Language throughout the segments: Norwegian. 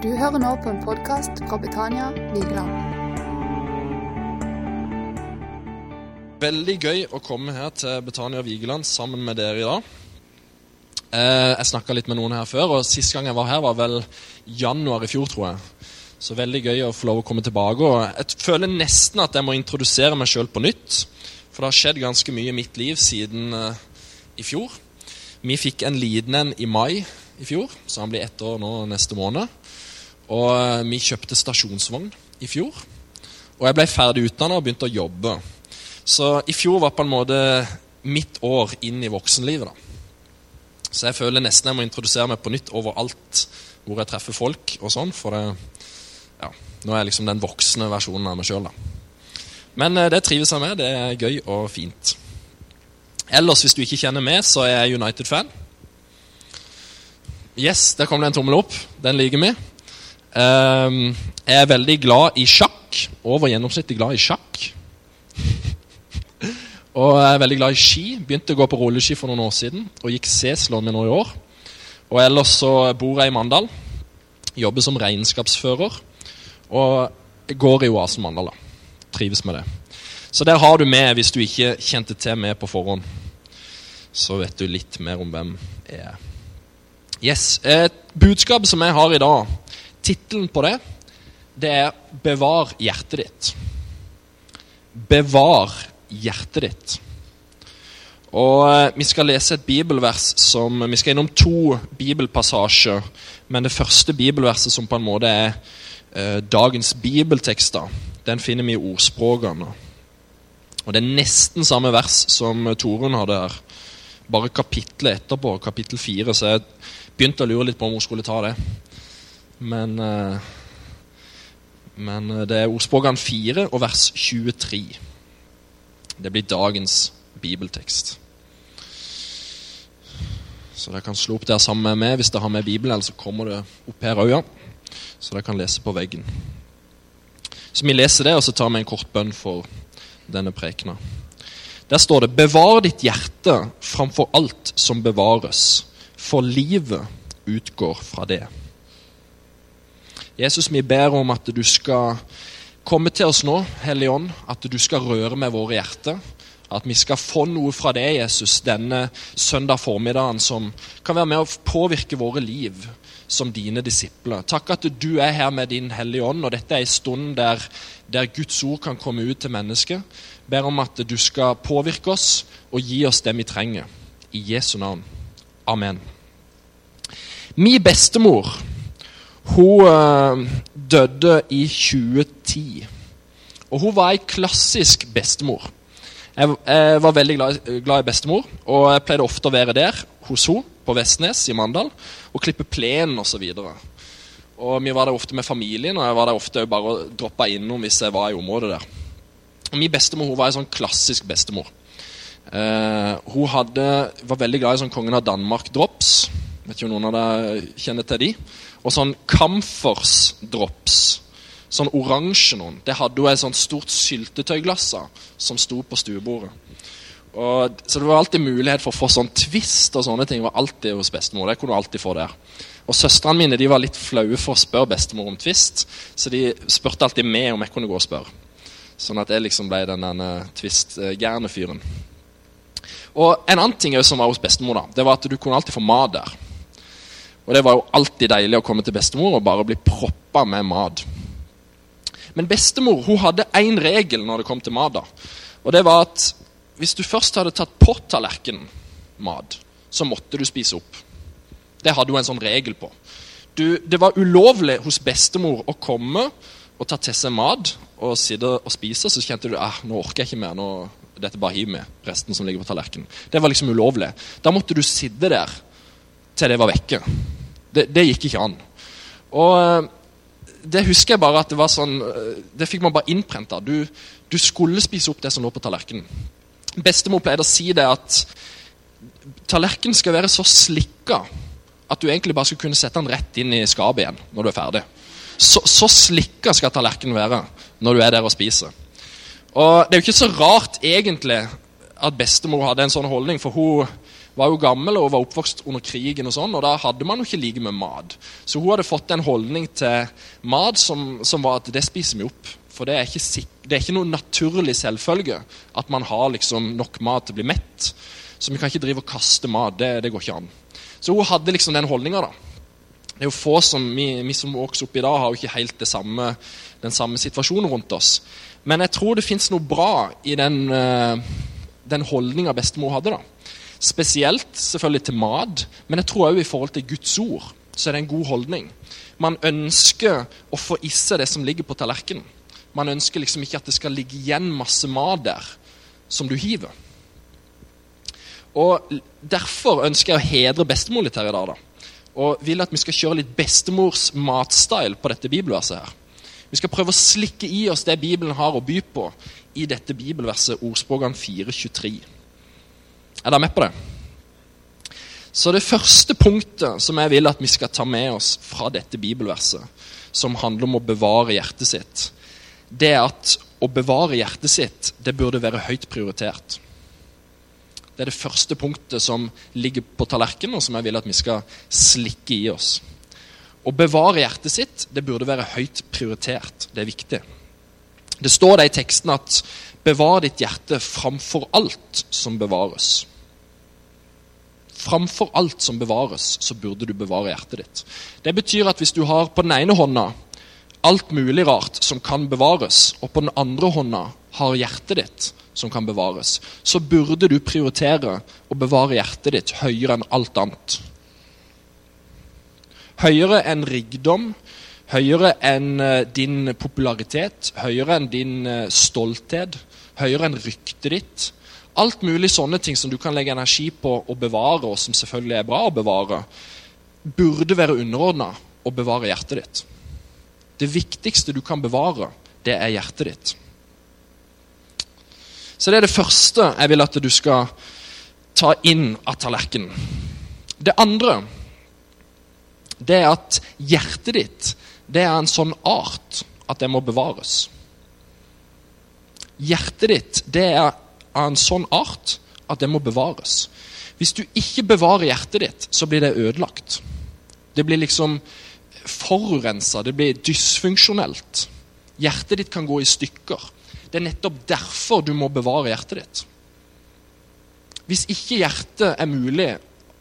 Du hører nå på en podkast fra Betania Vigeland. Veldig gøy å komme her til Betania Vigeland sammen med dere i dag. Eh, jeg snakka litt med noen her før, og sist gang jeg var her, var vel januar i fjor, tror jeg. Så veldig gøy å få lov å komme tilbake. Og jeg føler nesten at jeg må introdusere meg sjøl på nytt. For det har skjedd ganske mye i mitt liv siden uh, i fjor. Vi fikk en liten en i mai i fjor, så han blir ett år nå neste måned. Og eh, vi kjøpte stasjonsvogn i fjor. Og jeg ble ferdig utdanna og begynte å jobbe. Så i fjor var på en måte mitt år inn i voksenlivet. da. Så jeg føler nesten jeg må introdusere meg på nytt overalt hvor jeg treffer folk. og sånn, For det, ja, nå er jeg liksom den voksne versjonen av meg sjøl. Men eh, det trives jeg med. Det er gøy og fint. Ellers, hvis du ikke kjenner meg, så er jeg United-fan. Yes, der kom det en tommel opp. Den liker vi. Um, jeg er veldig glad i sjakk. Over gjennomsnittlig glad i sjakk. og jeg er veldig glad i ski. Begynte å gå på rulleski for noen år siden og gikk C-slåen min nå i år. Og ellers så bor jeg i Mandal. Jobber som regnskapsfører. Og går i Oasen Mandal. da. Trives med det. Så der har du med hvis du ikke kjente til meg på forhånd. Så vet du litt mer om hvem jeg er. Yes, Et budskap som jeg har i dag Tittelen på det, det er 'Bevar hjertet ditt'. Bevar hjertet ditt. Og eh, Vi skal lese et bibelvers som Vi skal innom to bibelpassasjer. Men det første bibelverset som på en måte er eh, dagens bibeltekster, den finner vi i ordspråkene. Og Det er nesten samme vers som Torunn hadde her. Bare kapittelet etterpå, kapittel fire. Så jeg begynte å lure litt på om hun skulle ta det. Men, eh, men eh, det er ordspråkene 4 og vers 23. Det blir dagens bibeltekst. Så dere kan slå opp der sammen med meg hvis dere har med Bibelen. Eller så kommer det opp her ja. Så dere kan lese på veggen. Så vi leser det, og så tar vi en kort bønn for denne prekena. Der står det 'Bevar ditt hjerte framfor alt som bevares', for livet utgår fra det. Jesus, vi ber om at du skal komme til oss nå, Hellige Ånd. At du skal røre med våre hjerter. At vi skal få noe fra deg, Jesus, denne søndag formiddagen som kan være med å påvirke våre liv som dine disipler. Takk at du er her med din Hellige Ånd, og dette er en stund der, der Guds ord kan komme ut til mennesket. Ber om at du skal påvirke oss og gi oss det vi trenger. I Jesu navn. Amen. Min bestemor hun øh, døde i 2010. Og hun var ei klassisk bestemor. Jeg, jeg var veldig glad, glad, i bestemor, og jeg pleide ofte å være der hos henne på Vestnes i Mandal og klippe plenen osv. Og Vi var der ofte med familien, og jeg var der ofte bare og droppa innom hvis jeg var i området der. Og Min bestemor hun var ei sånn klassisk bestemor. Eh, hun hadde, var veldig glad i sånn Kongen av Danmark-drops. Vet ikke om noen av dere kjenner til de. Og sånn Camphors drops. Sånn oransje noen. Det hadde hun et sånt stort syltetøyglass av som sto på stuebordet. Og, så det var alltid mulighet for å få sånn twist og sånne ting. var alltid hos bestemor. Det kunne du alltid få der. Og Søstrene mine de var litt flaue for å spørre bestemor om twist, så de spurte alltid meg om jeg kunne gå og spørre. Sånn at jeg liksom ble den uh, twist-gærne fyren. Og En annen ting som var hos bestemor, da, det var at du kunne alltid få mat der. Og det var jo alltid deilig å komme til bestemor og bare bli proppa med mat. Men bestemor hun hadde én regel når det kom til mat. da. Og det var at hvis du først hadde tatt på tallerkenen mat, så måtte du spise opp. Det hadde hun en sånn regel på. Du, det var ulovlig hos bestemor å komme og ta til seg mat og sitte og spise, så kjente du at nå orker jeg ikke mer. nå dette bare hiver med resten som ligger på tallerkenen. Det var liksom ulovlig. Da måtte du sitte der til det var vekke. Det, det gikk ikke an. Og eh, det husker jeg bare at det var sånn eh, Det fikk man bare innprenta. Du, du, skulle spise opp det som lå på tallerkenen. Bestemor pleide å si det at tallerkenen skal være så slikka at du egentlig bare skal kunne sette den rett inn i skapet igjen når du er ferdig. Så, så slikka skal tallerkenen være når du er der og spiser. Og Det er jo ikke så rart egentlig at bestemor hadde en sånn holdning, for hun var jo gammel og var oppvokst under krigen, og sånn, og da hadde man jo ikke like med mat. Så hun hadde fått en holdning til mat som, som var at det spiser vi opp. For det er, ikke, det er ikke noe naturlig selvfølge at man har liksom nok mat til å bli mett. Så vi kan ikke drive og kaste mat. Det, det går ikke an. Så hun hadde liksom den holdninga, da. Det er jo få som, Vi, vi som vokser opp i dag, har jo ikke helt samme, den samme situasjonen rundt oss. Men jeg tror det fins noe bra i den, uh, den holdninga bestemor hadde. da. Spesielt selvfølgelig til mat, men jeg tror òg i forhold til Guds ord så er det en god holdning. Man ønsker å få i seg det som ligger på tallerkenen. Man ønsker liksom ikke at det skal ligge igjen masse mat der som du hiver. Og Derfor ønsker jeg å hedre bestemor litt her i dag. da. Og vil at vi skal kjøre litt bestemors matstyle på dette bibelverset. her. Vi skal prøve å slikke i oss det Bibelen har å by på i dette bibelverset ordspråkene 4.23. Er dere med på det? Så det første punktet som jeg vil at vi skal ta med oss fra dette bibelverset, som handler om å bevare hjertet sitt, det er at å bevare hjertet sitt, det burde være høyt prioritert. Det er det første punktet som ligger på tallerkenen, og som jeg vil at vi skal slikke i oss. Å bevare hjertet sitt, det burde være høyt prioritert. Det er viktig. Det står det i teksten at 'bevar ditt hjerte framfor alt som bevares'. Framfor alt som bevares, så burde du bevare hjertet ditt. Det betyr at hvis du har på den ene hånda alt mulig rart som kan bevares, og på den andre hånda har hjertet ditt som kan bevares, så burde du prioritere å bevare hjertet ditt høyere enn alt annet. Høyere enn rikdom, høyere enn eh, din popularitet, høyere enn din eh, stolthet, høyere enn ryktet ditt Alt mulig sånne ting som du kan legge energi på å bevare, og som selvfølgelig er bra å bevare, burde være underordna å bevare hjertet ditt. Det viktigste du kan bevare, det er hjertet ditt. Så det er det første jeg vil at du skal ta inn av tallerkenen. Det andre det er at hjertet ditt det er en sånn art at det må bevares. Hjertet ditt det er av en sånn art at det må bevares. Hvis du ikke bevarer hjertet ditt, så blir det ødelagt. Det blir liksom forurensa, det blir dysfunksjonelt. Hjertet ditt kan gå i stykker. Det er nettopp derfor du må bevare hjertet ditt. Hvis ikke hjertet er mulig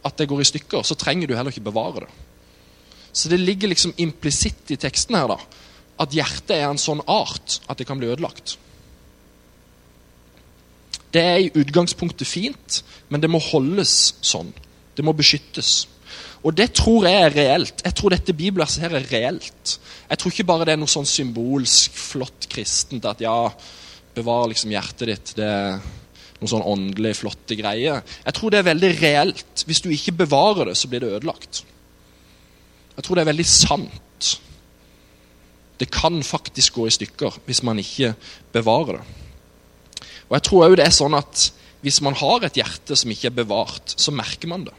at det går i stykker, så trenger du heller ikke bevare det. Så det ligger liksom implisitt i teksten her da, at hjertet er en sånn art at det kan bli ødelagt. Det er i utgangspunktet fint, men det må holdes sånn. Det må beskyttes. Og det tror jeg er reelt. Jeg tror dette bibelverset her er reelt. Jeg tror ikke bare det er noe sånn symbolsk, flott kristent at ja, bevar liksom hjertet ditt. Det er noen sånn åndelig, flotte greier. Jeg tror det er veldig reelt. Hvis du ikke bevarer det, så blir det ødelagt. Jeg tror det er veldig sant. Det kan faktisk gå i stykker hvis man ikke bevarer det. Og jeg tror også det er sånn at Hvis man har et hjerte som ikke er bevart, så merker man det.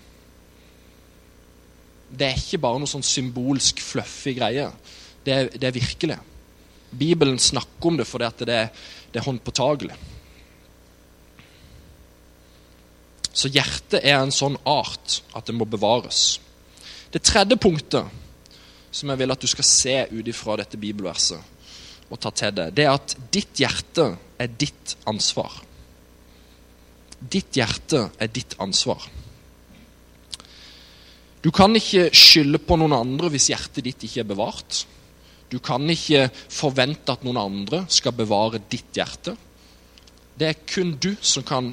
Det er ikke bare noe sånn symbolsk, fluffy greie. Det er, det er virkelig. Bibelen snakker om det fordi det, det er håndpåtagelig. Så hjertet er en sånn art at det må bevares. Det tredje punktet som jeg vil at du skal se ut ifra dette bibelverset, og ta til deg, det er at ditt hjerte er ditt ansvar. Ditt hjerte er ditt ansvar. Du kan ikke skylde på noen andre hvis hjertet ditt ikke er bevart. Du kan ikke forvente at noen andre skal bevare ditt hjerte. Det er kun du som kan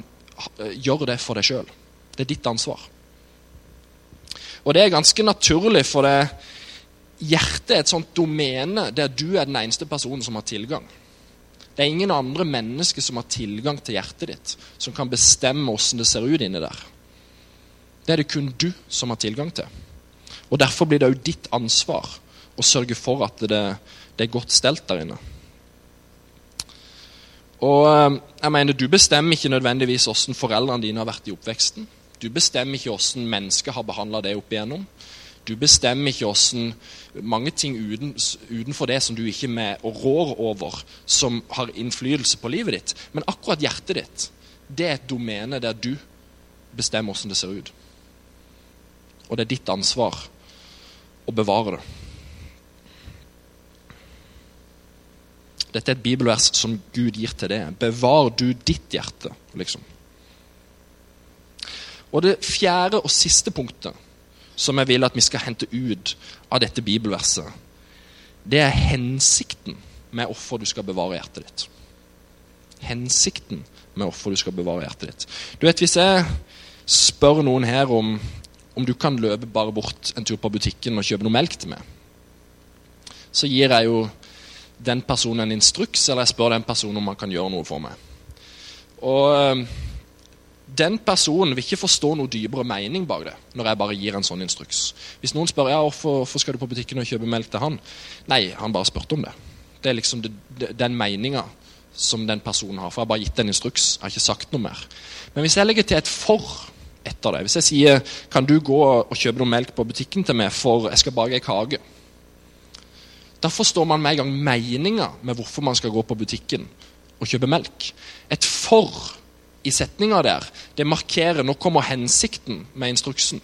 eh, gjøre det for deg sjøl. Det er ditt ansvar. Og det er ganske naturlig, for det, Hjertet er et sånt domene der du er den eneste personen som har tilgang. Det er ingen andre mennesker som har tilgang til hjertet ditt, som kan bestemme åssen det ser ut inni der. Det er det kun du som har tilgang til. Og Derfor blir det òg ditt ansvar å sørge for at det, det er godt stelt der inne. Og eh, jeg mener, Du bestemmer ikke nødvendigvis åssen foreldrene dine har vært i oppveksten. Du bestemmer ikke hvordan mennesket har behandla det opp igjennom. Du bestemmer ikke hvordan mange ting uten, utenfor det som du ikke med og rår over, som har innflytelse på livet ditt. Men akkurat hjertet ditt, det er et domene der du bestemmer hvordan det ser ut. Og det er ditt ansvar å bevare det. Dette er et bibelvers som Gud gir til deg. Bevar du ditt hjerte, liksom. Og det fjerde og siste punktet som jeg vil at vi skal hente ut av dette bibelverset, det er hensikten med offer du skal bevare hjertet ditt. Hensikten med offer du skal bevare hjertet ditt. Du vet, Hvis jeg spør noen her om, om du kan løpe bare bort en tur på butikken og kjøpe noe melk til meg, så gir jeg jo den personen en instruks, eller jeg spør den personen om han kan gjøre noe for meg. Og eh, den personen vil ikke forstå noe dypere mening bak det. når jeg bare gir en sånn instruks. Hvis noen spør ja, hvorfor, hvorfor skal du på butikken og kjøpe melk til han, nei, han bare spurte om det. Det er liksom det, den meninga som den personen har. For jeg har bare gitt en instruks. Jeg har ikke sagt noe mer. Men hvis jeg legger til et for etter det, hvis jeg sier kan du gå og kjøpe noe melk på butikken til meg for jeg skal bake ei kake, da forstår man med en gang meninga med hvorfor man skal gå på butikken og kjøpe melk. Et for i setninga der, det markerer Nå kommer hensikten med instruksen.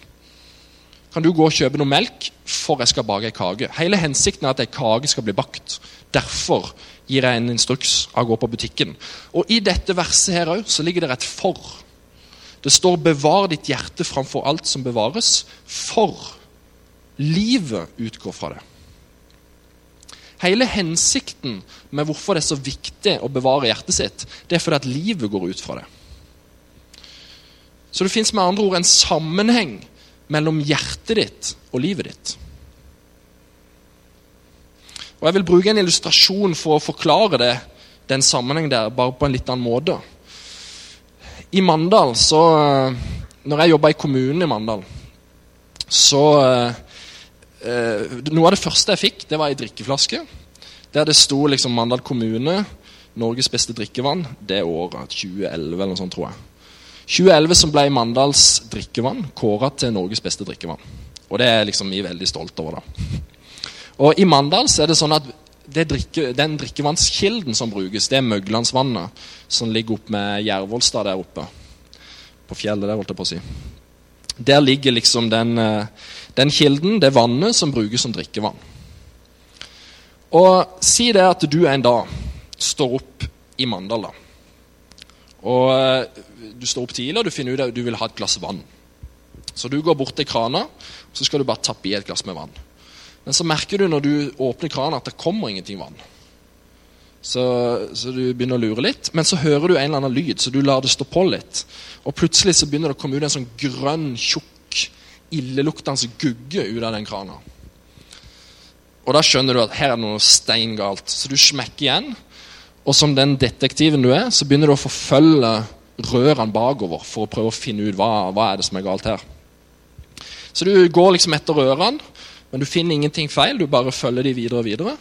Kan du gå og kjøpe noe melk for jeg skal bake ei kake? Hele hensikten er at ei kake skal bli bakt. Derfor gir jeg en instruks av å gå på butikken. Og I dette verset her så ligger det et for. Det står 'bevar ditt hjerte framfor alt som bevares', for livet utgår fra det. Hele hensikten med hvorfor det er så viktig å bevare hjertet sitt, det er fordi at livet går ut fra det. Så det fins med andre ord en sammenheng mellom hjertet ditt og livet ditt. Og Jeg vil bruke en illustrasjon for å forklare det, den sammenhengen der, bare på en litt annen måte. I Mandal, så Når jeg jobba i kommunen i Mandal, så eh, Noe av det første jeg fikk, det var ei drikkeflaske. Der det sto liksom Mandal kommune, Norges beste drikkevann. Det året, 2011 eller noe sånt, tror jeg. 2011 som ble Mandals drikkevann kåra til Norges beste drikkevann. Og det er liksom vi veldig stolt over. da. Og I Mandal så er det sånn at det drikke, den drikkevannskilden som brukes, det er Møglandsvannet, som ligger opp med Jervolstad der oppe. På fjellet der, holdt jeg på å si. Der ligger liksom den, eh, den kilden, det vannet, som brukes som drikkevann. Og si det at du en dag står opp i Mandal, da. Og eh, du står opp tidlig og du finner ut at du vil ha et glass vann. Så du går bort til krana og så skal du bare tappe i et glass med vann. Men så merker du når du åpner krana at det kommer ingenting vann. Så, så, du begynner å lure litt, men så hører du en eller annen lyd, så du lar det stå på litt. Og plutselig så begynner det å komme ut en sånn grønn, tjukk, illeluktende gugge ut av den krana. Og da skjønner du at her er det noe steingalt. Så du smekker igjen, og som den detektiven du er, så begynner du å forfølge rørene bakover for å prøve å finne ut hva, hva er det som er galt her. Så du går liksom etter rørene, men du finner ingenting feil. Du bare følger de videre og videre.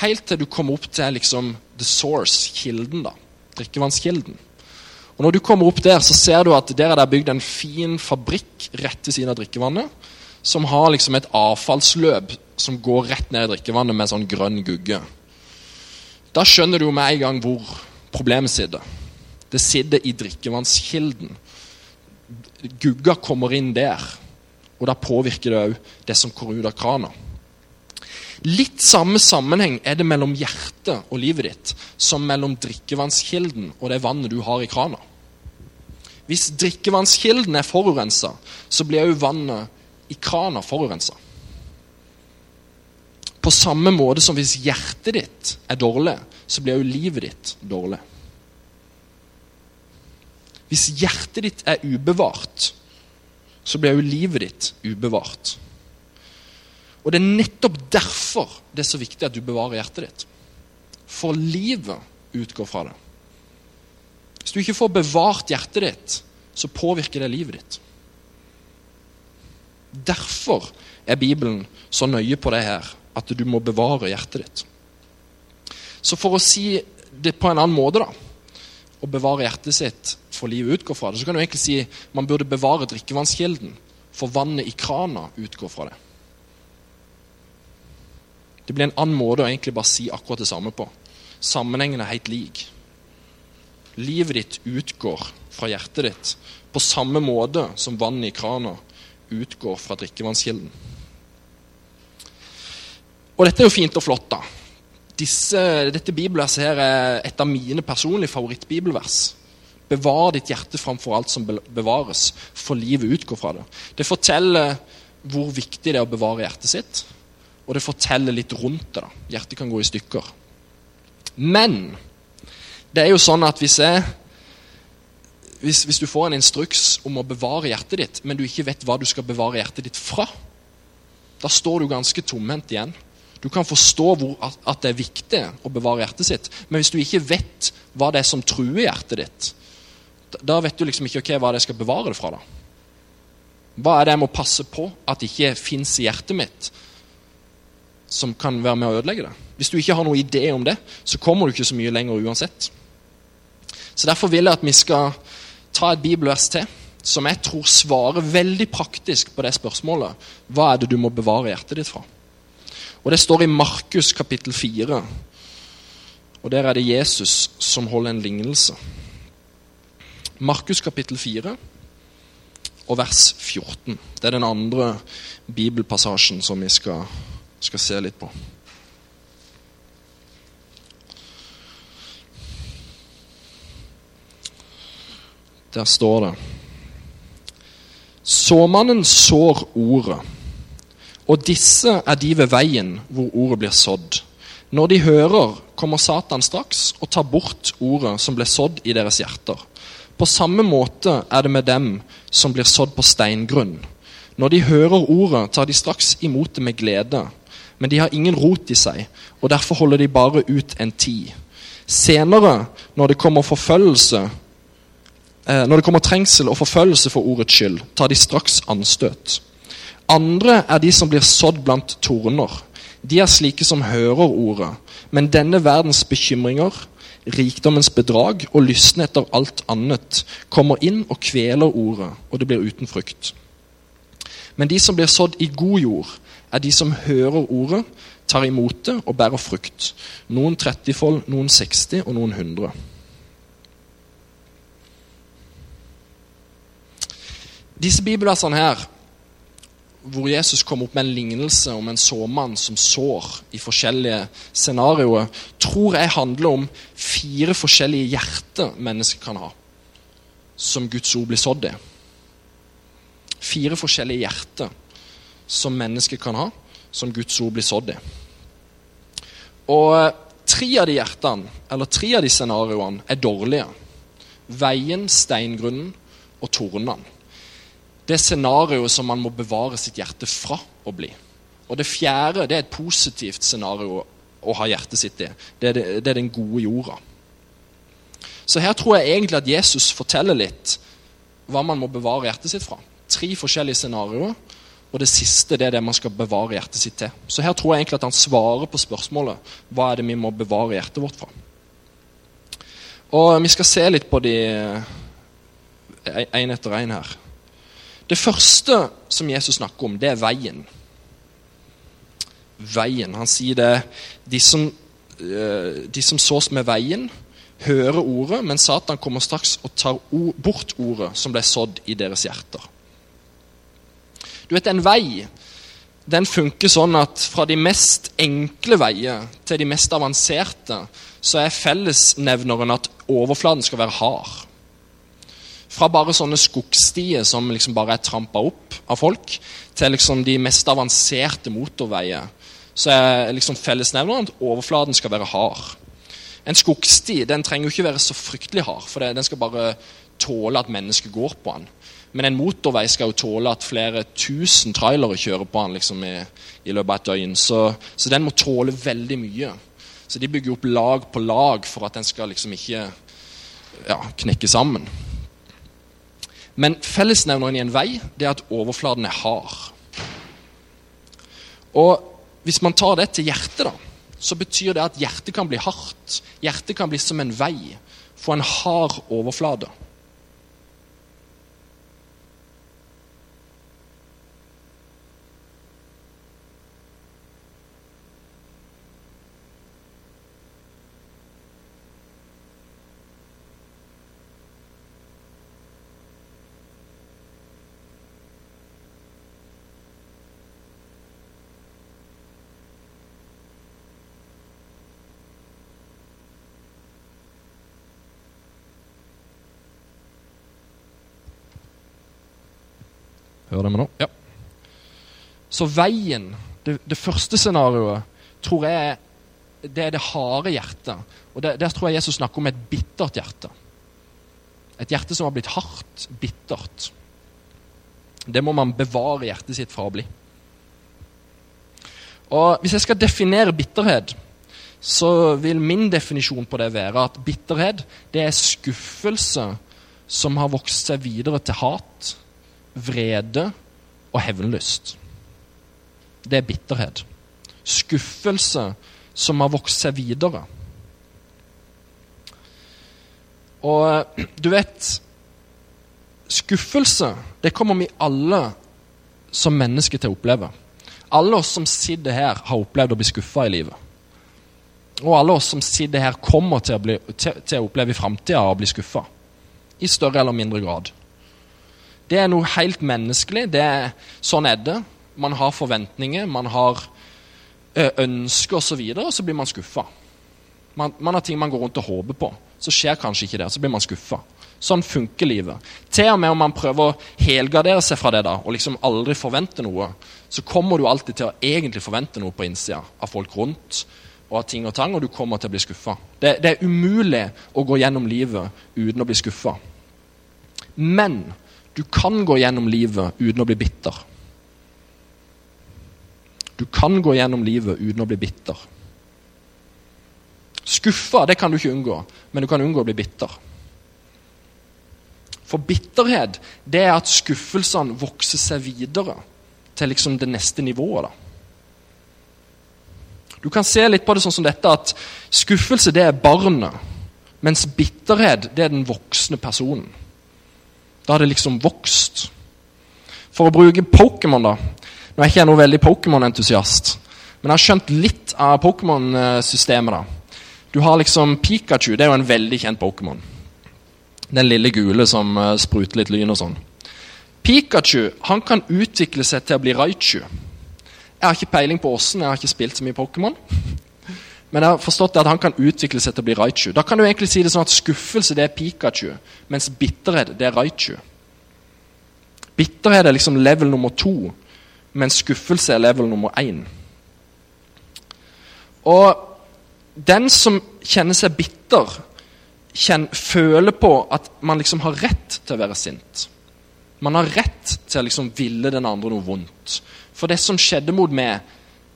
Helt til du kommer opp til liksom the source, kilden. da, Drikkevannskilden. Og Når du kommer opp der, så ser du at der er det bygd en fin fabrikk rett ved siden av drikkevannet. Som har liksom et avfallsløp som går rett ned i drikkevannet med sånn grønn gugge. Da skjønner du med en gang hvor problemet sitter. Det sitter i drikkevannskilden. Gugga kommer inn der, og da påvirker det òg det som kommer ut av krana. Litt samme sammenheng er det mellom hjertet og livet ditt som mellom drikkevannskilden og det vannet du har i krana. Hvis drikkevannskilden er forurensa, så blir òg vannet i krana forurensa. På samme måte som hvis hjertet ditt er dårlig, så blir òg livet ditt dårlig. Hvis hjertet ditt er ubevart, så blir jo livet ditt ubevart. Og Det er nettopp derfor det er så viktig at du bevarer hjertet ditt. For livet utgår fra det. Hvis du ikke får bevart hjertet ditt, så påvirker det livet ditt. Derfor er Bibelen så nøye på det her, at du må bevare hjertet ditt. Så for å si det på en annen måte, da Å bevare hjertet sitt for livet utgår fra det, så kan du egentlig si man burde bevare drikkevannskilden, for vannet i krana utgår fra det. Det blir en annen måte å egentlig bare si akkurat det samme på. Sammenhengen er helt lik. livet ditt utgår fra hjertet ditt, på samme måte som vannet i krana utgår fra drikkevannskilden. Og dette er jo fint og flott, da. Disse, dette bibelverset her er et av mine personlige favorittbibelvers. Bevar ditt hjerte framfor alt som bevares, for livet utgår fra det. Det forteller hvor viktig det er å bevare hjertet sitt, og det forteller litt rundt det. da. Hjertet kan gå i stykker. Men det er jo sånn at hvis, jeg, hvis, hvis du får en instruks om å bevare hjertet ditt, men du ikke vet hva du skal bevare hjertet ditt fra, da står du ganske tomhendt igjen. Du kan forstå hvor, at, det er viktig å bevare hjertet sitt, men hvis du ikke vet hva det er som truer hjertet ditt, da vet du liksom ikke okay, hva det skal bevare det fra. da. Hva er det jeg må passe på at ikke fins i hjertet mitt, som kan være med å ødelegge det? Hvis du ikke har noen idé om det, så kommer du ikke så mye lenger uansett. Så Derfor vil jeg at vi skal ta et bibelvers til som jeg tror svarer veldig praktisk på det spørsmålet. Hva er det du må bevare hjertet ditt fra? Og Det står i Markus kapittel 4. Og Der er det Jesus som holder en lignelse. Markus kapittel 4 og vers 14. Det er den andre bibelpassasjen som vi skal, skal se litt på. Der står det Såmannen sår ordet, og disse er de ved veien hvor ordet blir sådd. Når de hører, kommer Satan straks og tar bort ordet som ble sådd i deres hjerter. På samme måte er det med dem som blir sådd på steingrunn. Når de hører ordet, tar de straks imot det med glede. Men de har ingen rot i seg, og derfor holder de bare ut en tid. Senere, når det kommer forfølgelse, Eh, når det kommer trengsel og forfølgelse for ordets skyld, tar de straks anstøt. Andre er de som blir sådd blant torner. De er slike som hører ordet, men denne verdens bekymringer, rikdommens bedrag og lysten etter alt annet kommer inn og kveler ordet, og det blir uten frukt. Men de som blir sådd i god jord, er de som hører ordet, tar imot det og bærer frukt. Noen 30-fold, noen 60 og noen 100. Disse bibelversene her, hvor Jesus kom opp med en lignelse om en såmann som sår i forskjellige scenarioer, tror jeg handler om fire forskjellige hjerter mennesker kan ha, som Guds ord blir sådd i. Fire forskjellige hjerter som mennesker kan ha, som Guds ord blir sådd i. Og eh, tre av de hjertene, eller tre av de scenarioene, er dårlige. Veien, steingrunnen og tornene det scenarioet som man må bevare sitt hjerte fra å bli. Og det fjerde det er et positivt scenario å ha hjertet sitt i. Det er, det, det er den gode jorda. Så her tror jeg egentlig at Jesus forteller litt hva man må bevare hjertet sitt fra. Tre forskjellige scenarioer, og det siste det er det man skal bevare hjertet sitt til. Så her tror jeg egentlig at han svarer på spørsmålet hva er det vi må bevare hjertet vårt fra. Og Vi skal se litt på de én etter én her. Det første som Jesus snakker om, det er veien. Veien. Han sier det De som, eh, de som sås med veien, hører ordet, men Satan kommer straks og tar bort ordet som ble sådd i deres hjerter. Du vet, En vei den funker sånn at fra de mest enkle veier til de mest avanserte, så er fellesnevneren at overflaten skal være hard. Fra bare sånne skogstier som liksom bare er trampa opp av folk, til liksom de mest avanserte motorveier, så er liksom fellesnevneren at overflaten skal være hard. En skogsti den trenger jo ikke være så fryktelig hard, for den skal bare tåle at mennesker går på den. Men en motorvei skal jo tåle at flere tusen trailere kjører på den liksom i, i, løpet av et døgn. Så, så, den må tåle veldig mye. Så de bygger opp lag på lag for at den skal liksom ikke ja, knekke sammen. Men fellesnevneren i en vei det er at overflaten er hard. Og hvis man tar det til hjertet, da, så betyr det at hjertet kan bli hardt. Hjertet kan bli som en vei. Få en hard overflate. Hører dere meg nå? Ja. Så veien, det, det første scenarioet, tror jeg det er det harde hjertet. Og det, Der tror jeg Jesus snakker om et bittert hjerte. Et hjerte som har blitt hardt, bittert. Det må man bevare hjertet sitt fra å bli. Og Hvis jeg skal definere bitterhet, så vil min definisjon på det være at bitterhet det er skuffelse som har vokst seg videre til hat, vrede og hevnlyst. Det er bitterhet. Skuffelse som har vokst seg videre. Og du vet Skuffelse det kommer vi alle som mennesker til å oppleve. Alle oss som sitter her, har opplevd å bli skuffa i livet. Og alle oss som sitter her, kommer til å, bli, til, til å oppleve i framtida å bli skuffa. I større eller mindre grad. Det er noe helt menneskelig. Er, sånn er det. Man har forventninger, man har ønsker osv., og, så videre, og så blir man skuffa. Man, man, har ting man går rundt og håper på. Så skjer kanskje ikke det, så blir man skuffa. Sånn funker livet. Til og med om man prøver å helgardere seg fra det da, og liksom aldri forvente noe, så kommer du alltid til å egentlig forvente noe på innsida av folk rundt og av ting og tang, og du kommer til å bli skuffa. Det, det, er umulig å gå gjennom livet uten å bli skuffa. Men du kan gå gjennom livet uten å bli bitter. Du kan gå gjennom livet uten å bli bitter. Skuffa det kan du ikke unngå, men du kan unngå å bli bitter. For bitterhet det er at skuffelsene vokser seg videre til liksom det neste nivået. da. Du kan se litt på det sånn som dette at skuffelse det er barnet, mens bitterhet det er den voksne personen. Da har det liksom vokst. For å bruke Pokémon, da. Nå er jeg ikke noe veldig Pokémon-entusiast, men jeg har skjønt litt av Pokémon-systemet. da. Du har liksom Pikachu, det er jo en veldig kjent Pokémon. Den lille gule som uh, spruter litt lyn og sånn. Pikachu han kan utvikle seg til å bli Raichu. Jeg har ikke peiling på åssen, jeg har ikke spilt så mye Pokémon. Men jeg har forstått at han kan utvikle seg til å bli Raichu. Da kan du egentlig si det sånn at skuffelse det er Pikachu, mens bitterhet det er Raichu. Bitterhet er liksom level nummer to, mens skuffelse er level nummer én. Og den som kjenner seg bitter, kjenner, føler på at man liksom har rett til å være sint. Man har rett til å liksom ville den andre noe vondt. For det som skjedde mot meg,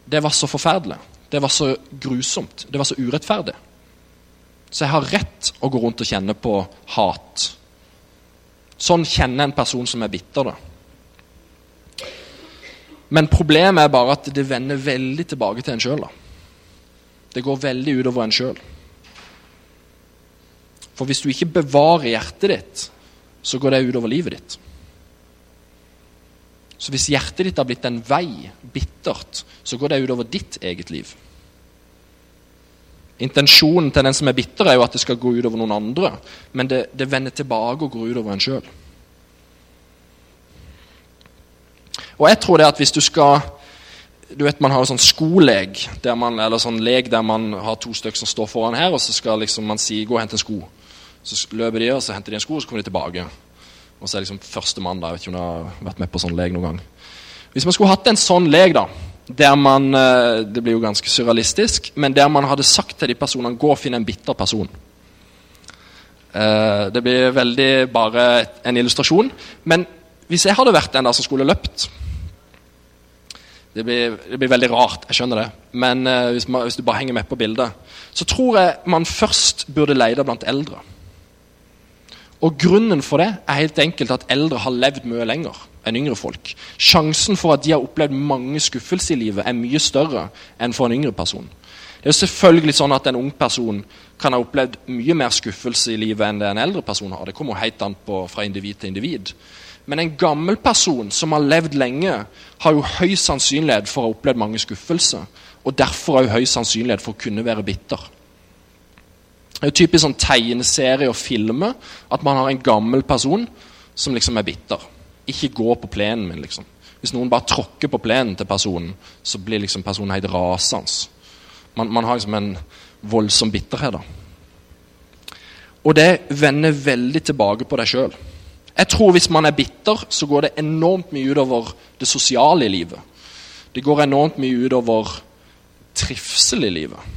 det var så forferdelig. Det var så grusomt. Det var så urettferdig. Så jeg har rett å gå rundt og kjenne på hat. Sånn kjenner en person som er bitter. da. Men problemet er bare at det vender veldig tilbake til en sjøl. Det går veldig utover en sjøl. For hvis du ikke bevarer hjertet ditt, så går det utover livet ditt. Så hvis hjertet ditt har blitt en vei, bittert, så går det utover ditt eget liv. Intensjonen til den som er bitter, er jo at det skal gå utover noen andre, men det, det vender tilbake og går utover en sjøl. Og jeg tror det at hvis du skal du vet Man har jo sånn skoleg, der man, eller sånn lek der man har to stykker som står foran her, og så skal liksom man si 'gå og hente en sko'. Så løper de, og så henter de en sko, og så kommer de tilbake. Og så er liksom førstemann da. Jeg vet ikke om du har vært med på sånn lek noen gang. Hvis man skulle hatt en sånn lek, da, der man eh, Det blir jo ganske surrealistisk, men der man hadde sagt til de personene 'gå og finne en bitter person'. Eh, det blir veldig bare en illustrasjon. Men hvis jeg hadde vært den der som skulle løpt det blir, det blir, veldig rart, jeg skjønner det. Men uh, hvis, man, hvis, du bare henger med på bildet, så tror jeg man først burde lete blant eldre. Og Grunnen for det er helt enkelt at eldre har levd mye lenger enn yngre folk. Sjansen for at de har opplevd mange skuffelser i livet, er mye større enn for en yngre person. Det er jo selvfølgelig sånn at En ung person kan ha opplevd mye mer skuffelse i livet enn det en eldre person har. Det kommer helt an på fra individ til individ. Men en gammel person som har levd lenge, har jo høy sannsynlighet for å ha opplevd mange skuffelser. Og derfor har høy sannsynlighet for å kunne være bitter. Det er jo typisk sånn tegneserie og filmer at man har en gammel person som liksom er bitter. Ikke gå på plenen min, liksom. Hvis noen bare tråkker på plenen til personen, så blir liksom personen helt rasende. Man, man, har liksom en voldsom bitterhet. da. Og det vender veldig tilbake på deg sjøl. Jeg tror hvis man er bitter, så går det enormt mye utover det sosiale i livet. Det går enormt mye utover trivsel i livet.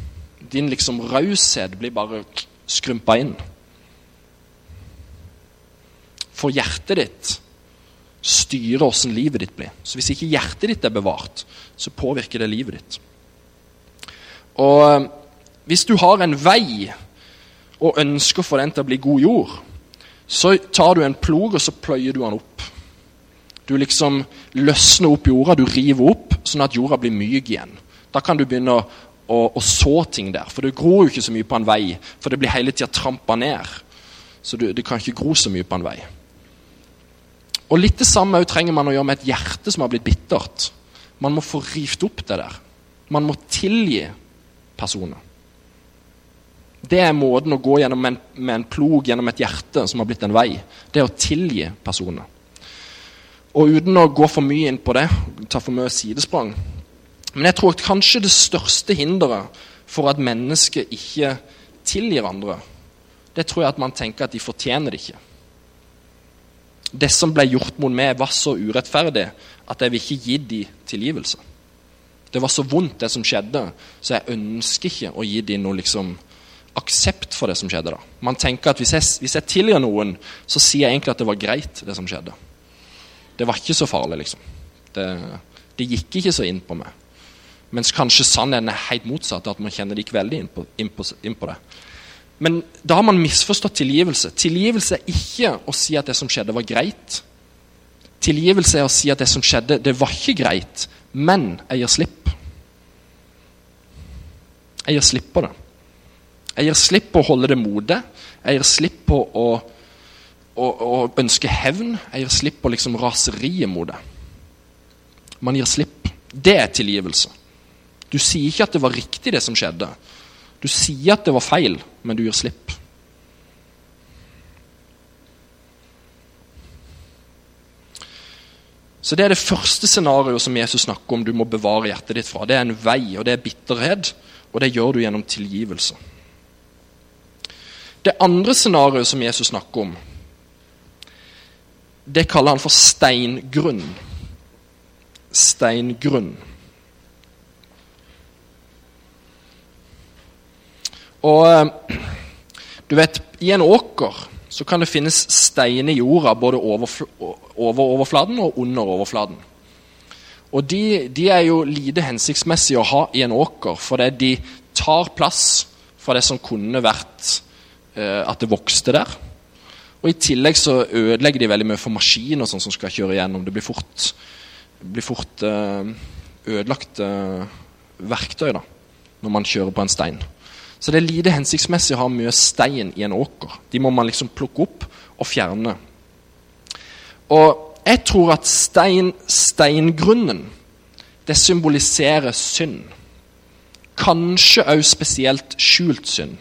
Din liksom raushet blir bare skrumpa inn. For hjertet ditt styrer åssen livet ditt blir. Så hvis ikke hjertet ditt er bevart, så påvirker det livet ditt. Og eh, hvis du har en vei og ønsker for den til å bli god jord, så tar du en plog og så pløyer du den opp. Du liksom løsner opp jorda, du river opp, sånn at jorda blir myk igjen. Da kan du begynne å, å, og, så ting der. For det gror jo ikke så mye på en vei, for det blir hele tida trampa ned. Så du, det kan ikke gro så mye på en vei. Og Litt det samme trenger man å gjøre med et hjerte som har blitt bittert. Man må få rivt opp det der. Man må tilgi personer. Det er måten å gå gjennom en, med en plog gjennom et hjerte som har blitt en vei. Det er å tilgi personer. Og uten å gå for mye inn på det, ta for mye sidesprang Men jeg tror at kanskje det største hinderet for at mennesket ikke tilgir andre, det tror jeg at man tenker at de fortjener det ikke. Det som ble gjort mot meg, var så urettferdig at jeg vil ikke gi dem tilgivelse. Det var så vondt, det som skjedde, så jeg ønsker ikke å gi dem noe liksom, aksept for det som skjedde. da. Man tenker at Hvis jeg, hvis jeg tilgir noen, så sier jeg egentlig at det var greit, det som skjedde. Det var ikke så farlig, liksom. Det, det gikk ikke så inn på meg. Mens kanskje sannheten er helt motsatt, at man kjenner det ikke veldig inn på, inn det. Men da har man misforstått tilgivelse. Tilgivelse er ikke å si at det som skjedde, var greit. Tilgivelse er å si at det som skjedde, det var ikke greit, men jeg gir slipp. Jeg gir slipp på det. Jeg gir slipp på å holde det mode. Jeg gir slipp på å, å, å ønske hevn. Jeg gir slipp på liksom raseriet mot det. Man gir slipp. Det er tilgivelse. Du sier ikke at det var riktig, det som skjedde. Du sier at det var feil, men du gir slipp. Så Det er det første scenarioet som Jesus snakker om du må bevare hjertet ditt fra. Det er en vei, og det er bitterhet, og det gjør du gjennom tilgivelse. Det andre scenarioet som Jesus snakker om, det kaller han for steingrunn. Steingrunn. Og eh, du vet, i en åker så kan det finnes stein i jorda både over, over overflaten og under overflaten. Og de, de, er jo lite hensiktsmessige å ha i en åker, fordi de tar plass fra det som kunne vært eh, at det vokste der. Og I tillegg så ødelegger de veldig mye for maskiner sånn som skal kjøre gjennom. Det blir fort, blir fort eh, ødelagt eh, verktøy da, når man kjører på en stein. Så det er lite hensiktsmessig å ha mye stein i en åker. De må man liksom plukke opp og fjerne. Og jeg tror at stein, steingrunnen, det symboliserer synd. Kanskje òg spesielt skjult synd.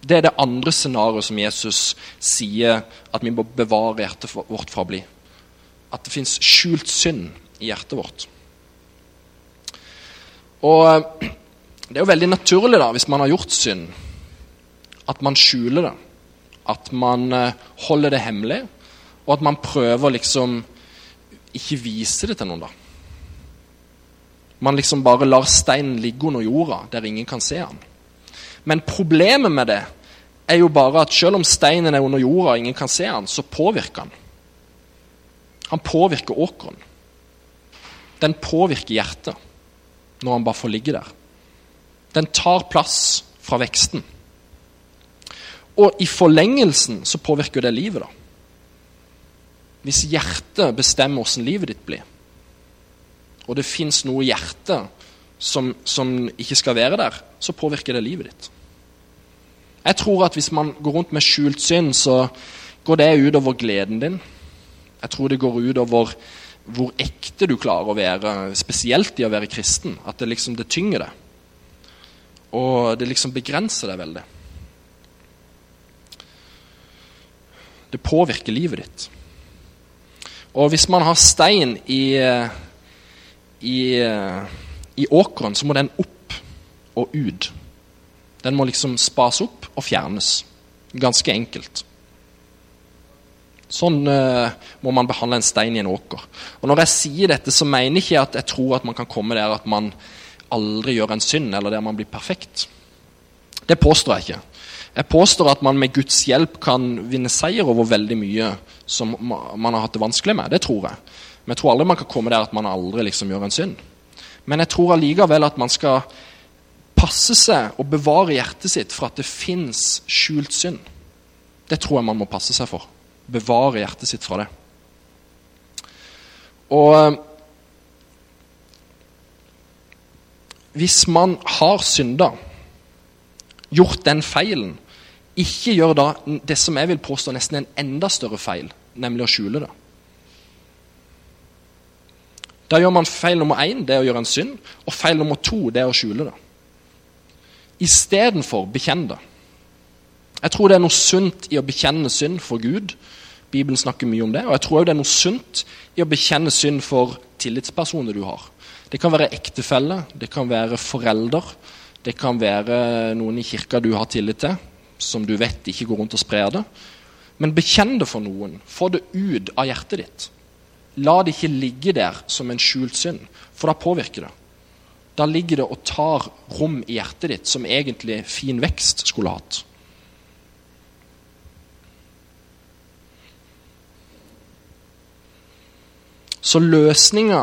Det er det andre scenarioet som Jesus sier at vi må bevare hjertet vårt fra å bli. At det fins skjult synd i hjertet vårt. Og det er jo veldig naturlig da, hvis man har gjort synd, at man skjuler det. At man eh, holder det hemmelig, og at man prøver liksom ikke vise det til noen. da. Man liksom bare lar steinen ligge under jorda, der ingen kan se den. Men problemet med det er jo bare at selv om steinen er under jorda og ingen kan se den, så påvirker han. Han påvirker åkeren. Den påvirker hjertet når han bare får ligge der. Den tar plass fra veksten. Og i forlengelsen så påvirker det livet, da. Hvis hjertet bestemmer åssen livet ditt blir, og det fins noe i hjertet som, som, ikke skal være der, så påvirker det livet ditt. Jeg tror at hvis man går rundt med skjult synd, så går det utover gleden din. Jeg tror det går utover hvor ekte du klarer å være, spesielt i å være kristen. At det liksom det tynger det. Og det liksom begrenser deg veldig. Det påvirker livet ditt. Og hvis man har stein i, i, i åkeren, så må den opp og ut. Den må liksom spas opp og fjernes. Ganske enkelt. Sånn uh, må man behandle en stein i en åker. Og Når jeg sier dette, så mener ikke jeg at jeg tror at man kan komme der at man aldri gjør en synd, eller der man blir perfekt. Det påstår jeg ikke. Jeg påstår at man med Guds hjelp kan vinne seier over veldig mye som man har hatt det vanskelig med. Det tror jeg. Men jeg tror aldri man kan komme der at man aldri liksom gjør en synd. Men jeg tror allikevel at man skal passe seg og bevare hjertet sitt for at det fins skjult synd. Det tror jeg man må passe seg for. Bevare hjertet sitt fra det. Og hvis man har synda, gjort den feilen, ikke gjør da det som jeg vil påstå nesten en enda større feil, nemlig å skjule det. Da gjør man feil nummer én, det er å gjøre en synd, og feil nummer to, det er å skjule det. Istedenfor bekjenn det. Jeg tror det er noe sunt i å bekjenne synd for Gud. Bibelen snakker mye om det. Og jeg tror òg det er noe sunt i å bekjenne synd for tillitspersoner du har. Det kan være ektefelle, det kan være forelder, det kan være noen i kirka du har tillit til, som du vet ikke går rundt og sprer det. Men bekjenn det for noen. Få det ut av hjertet ditt. La det ikke ligge der som en skjult synd, for da påvirker det. Da ligger det og tar rom i hjertet ditt som egentlig fin vekst skulle hatt. Så løsninga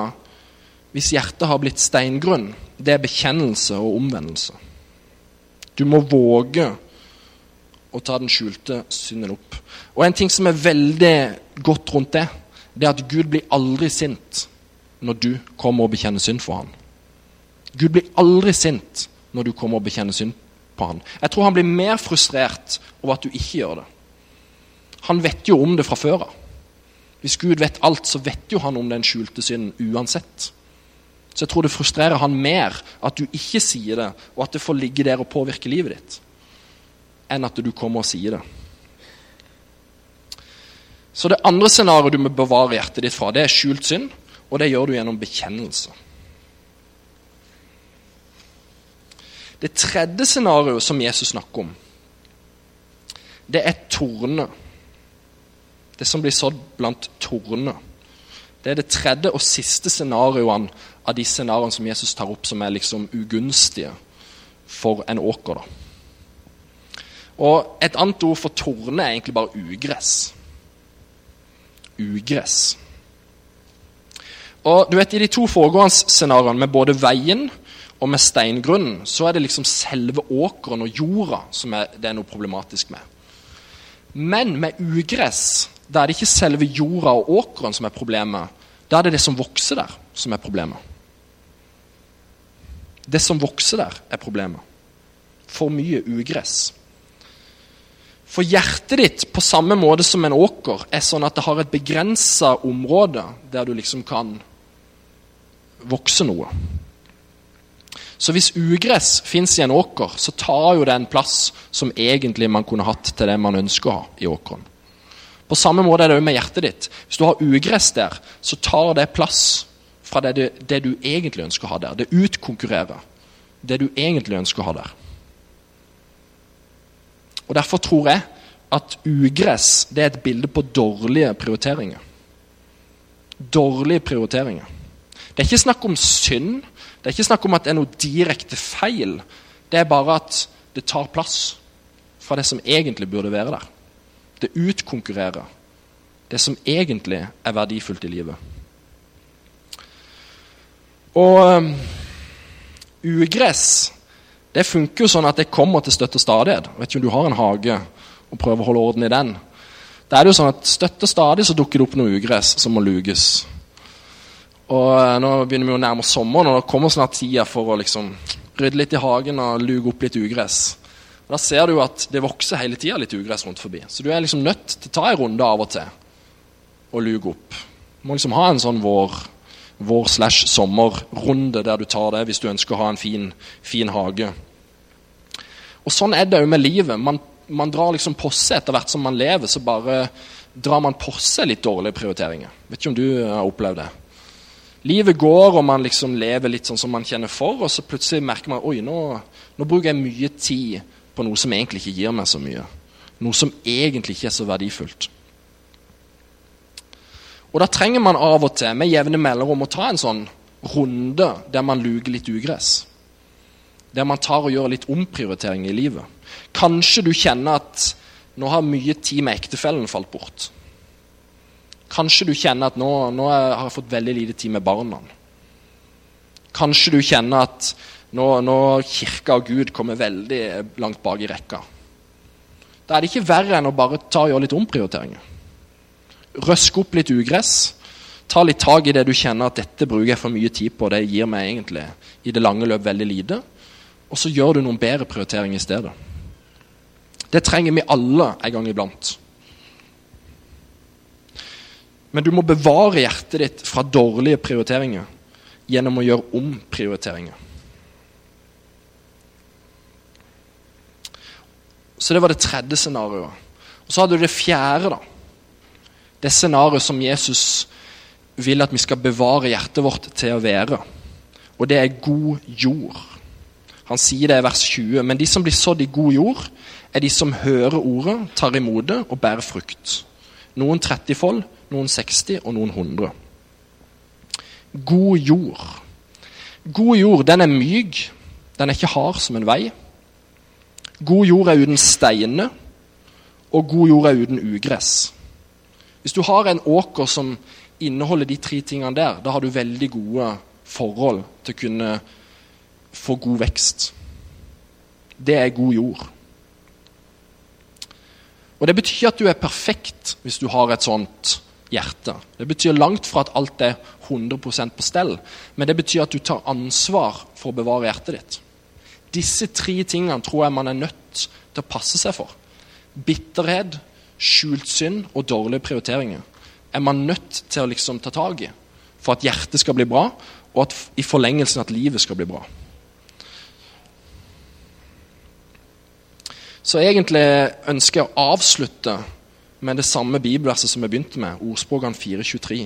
hvis hjertet har blitt steingrunn, det er bekjennelse og omvendelse. Du må våge å ta den skjulte synden opp. Og En ting som er veldig godt rundt det, det er at Gud blir aldri sint når du kommer og bekjenner synd for ham. Gud blir aldri sint når du kommer og bekjenner synd på ham. Jeg tror han blir mer frustrert over at du ikke gjør det. Han vet jo om det fra før av. Hvis Gud vet alt, så vet jo han om den skjulte synden uansett. Så jeg tror det frustrerer han mer at du ikke sier det, og at det får ligge der og påvirke livet ditt, enn at du kommer og sier det. Så det andre scenarioet du må bevare hjertet ditt fra, det er skjult synd, og det gjør du gjennom bekjennelse. Det tredje scenarioet som Jesus snakker om, det er torner. Det som blir sådd blant torner. Det er det tredje og siste scenarioene av de scenarioene som Jesus tar opp, som er liksom ugunstige for en åker. Da. Og Et annet ord for torne er egentlig bare ugress. Ugress. Og du vet, I de to foregående scenarioene, med både veien og med steingrunnen, så er det liksom selve åkeren og jorda som er, det er noe problematisk med. Men med ugress da er det ikke selve jorda og åkeren som er problemet. Da er det det som vokser der, som er problemet. Det som vokser der, er problemet. For mye ugress. For hjertet ditt, på samme måte som en åker, er sånn at det har et begrensa område der du liksom kan vokse noe. Så hvis ugress fins i en åker, så tar jo det en plass som egentlig man kunne hatt til det man ønsker å ha i åkeren. På samme måte er det med hjertet ditt. Hvis du har ugress der, så tar det plass fra det, du, det du egentlig ønsker å ha der. Det utkonkurrerer det du egentlig ønsker å ha der. Og Derfor tror jeg at ugress det er et bilde på dårlige prioriteringer. Dårlige prioriteringer. Det er ikke snakk om synd, det er ikke snakk om at det er noe direkte feil. Det er bare at det tar plass fra det som egentlig burde være der. Det utkonkurrerer det som egentlig er verdifullt i livet. Og um, ugress det funker jo sånn at det kommer til støtte stadighet. Vet ikke om du har en hage og prøver å holde orden i den. Da er det jo sånn at Støtte stadig så dukker det opp noe ugress som må luges. Og uh, Nå begynner vi å nærme oss sommeren, og det kommer snart tida for å liksom rydde litt i hagen og luge opp litt ugress. Og Da ser du at det vokser hele tida litt ugress rundt forbi. Så du er liksom nødt til å ta en runde av og til og luge opp. Du må liksom ha en sånn vår vår slash sommerrunde der du tar det hvis du ønsker å ha en fin, fin hage. Og Sånn er det òg med livet. Man, man, drar liksom seg etter hvert som man lever. Så bare drar man seg litt dårlige prioriteringer. Vet ikke om du har opplevd det. Livet går, og man liksom lever litt sånn som man kjenner for, og så plutselig merker man oi, nå, nå bruker jeg mye tid på noe som egentlig ikke gir meg så mye. Noe som egentlig ikke er så verdifullt. Og da trenger man av og til med jevne mellomrom å ta en sånn runde der man luker litt ugress. Der man tar og gjør litt omprioritering i livet. Kanskje du kjenner at nå har mye tid med ektefellen falt bort. Kanskje du kjenner at nå, nå har jeg fått veldig lite tid med barna. Kanskje du kjenner at nå, nå kirka og Gud kommer veldig langt bak i rekka. Da er det ikke verre enn å bare ta og gjøre litt omprioriteringer. Røske opp litt ugress. Ta litt tak i det du kjenner at dette bruker jeg for mye tid på. Det gir meg egentlig i det lange løp veldig lite. Og så gjør du noen bedre prioriteringer i stedet. Det trenger vi alle en gang iblant. Men du må bevare hjertet ditt fra dårlige prioriteringer gjennom å gjøre om prioriteringer. Så det var det tredje scenarioet. Og Så hadde du det fjerde. da. Det scenarioet som Jesus vil at vi skal bevare hjertet vårt til å være. Og det er god jord. Han sier det i vers 20. Men de som blir sådd i god jord, er de som hører ordet, tar imot det og bærer frukt. Noen 30-fold, noen 60 og noen 100. God jord. God jord den er myk, den er ikke hard som en vei. God jord er uten steiner, og god jord er uten ugress. Hvis du har en åker som inneholder de tre tingene der, da har du veldig gode forhold til å kunne få god vekst. Det er god jord. Og Det betyr at du er perfekt hvis du har et sånt hjerte. Det betyr langt fra at alt er 100% på stell, men det betyr at du tar ansvar for å bevare hjertet ditt. Disse tre tingene tror jeg man er nødt til å passe seg for. Bitterhet, skjult synd og dårlige prioriteringer er man nødt til å liksom ta tak i for at hjertet skal bli bra, og at i forlengelsen at livet skal bli bra. Så egentlig ønsker jeg å avslutte med det samme bibelverset som jeg begynte med, ordspråkene 4.23.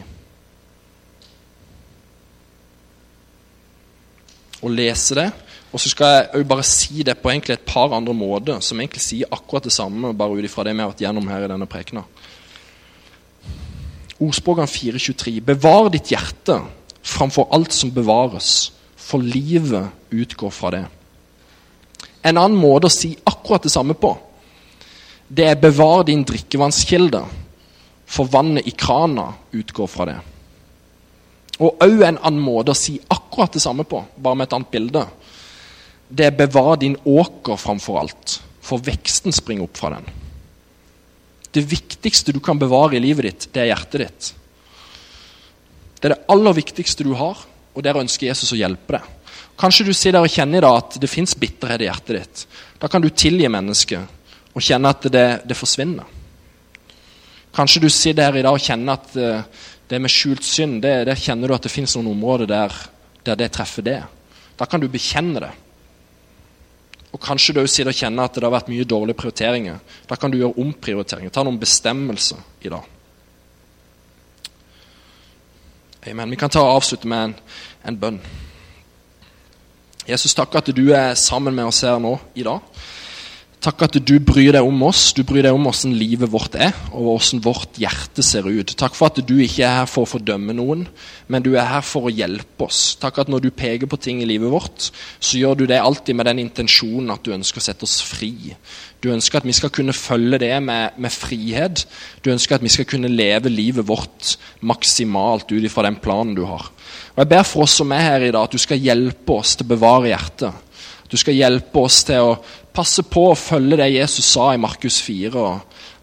Og lese det. Og så skal jeg bare si det på egentlig et par andre måter, som egentlig sier akkurat det samme, bare ut ifra det vi har vært gjennom her i denne prekena. Ordspråkene 4.23. Bevar ditt hjerte framfor alt som bevares, for livet utgår fra det. En annen måte å si akkurat det samme på, det er bevar din drikkevannskilde, for vannet i krana utgår fra det. Og òg en annen måte å si akkurat det samme på, bare med et annet bilde, det er bevar din åker framfor alt, for veksten springer opp fra den. Det viktigste du kan bevare i livet ditt, det er hjertet ditt. Det er det aller viktigste du har, og der ønsker Jesus å hjelpe deg. Kanskje du sitter der og kjenner i dag at det fins bitterhet i hjertet ditt. Da kan du tilgi mennesket og kjenne at det, det, forsvinner. Kanskje du sitter der i dag og kjenner at uh, det med skjult synd, det, der kjenner du at det fins noen områder der, der, det treffer det. Da kan du bekjenne det. Og kanskje du sitter og kjenner at det har vært mye dårlige prioriteringer. Da kan du gjøre omprioriteringer. Ta noen bestemmelser i dag. Amen. Vi kan ta og avslutte med en, en bønn. Jesus, takk at du er sammen med oss her nå i dag. Takk at du bryr deg om oss, du bryr deg om hvordan livet vårt er, og hvordan vårt hjerte ser ut. Takk for at du ikke er her for å fordømme noen, men du er her for å hjelpe oss. Takk at når du peker på ting i livet vårt, så gjør du det alltid med den intensjonen at du ønsker å sette oss fri. Du ønsker at vi skal kunne følge det med, med frihet. Du ønsker at vi skal kunne leve livet vårt maksimalt ut ifra den planen du har. Og Jeg ber for oss som er her i dag, at du skal hjelpe oss til å bevare hjertet. Du skal hjelpe oss til å passe på å følge det Jesus sa i Markus 4.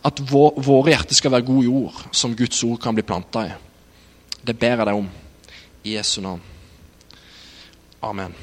At vår, våre hjerter skal være god jord som Guds ord kan bli planta i. Det ber jeg deg om i Jesu navn. Amen.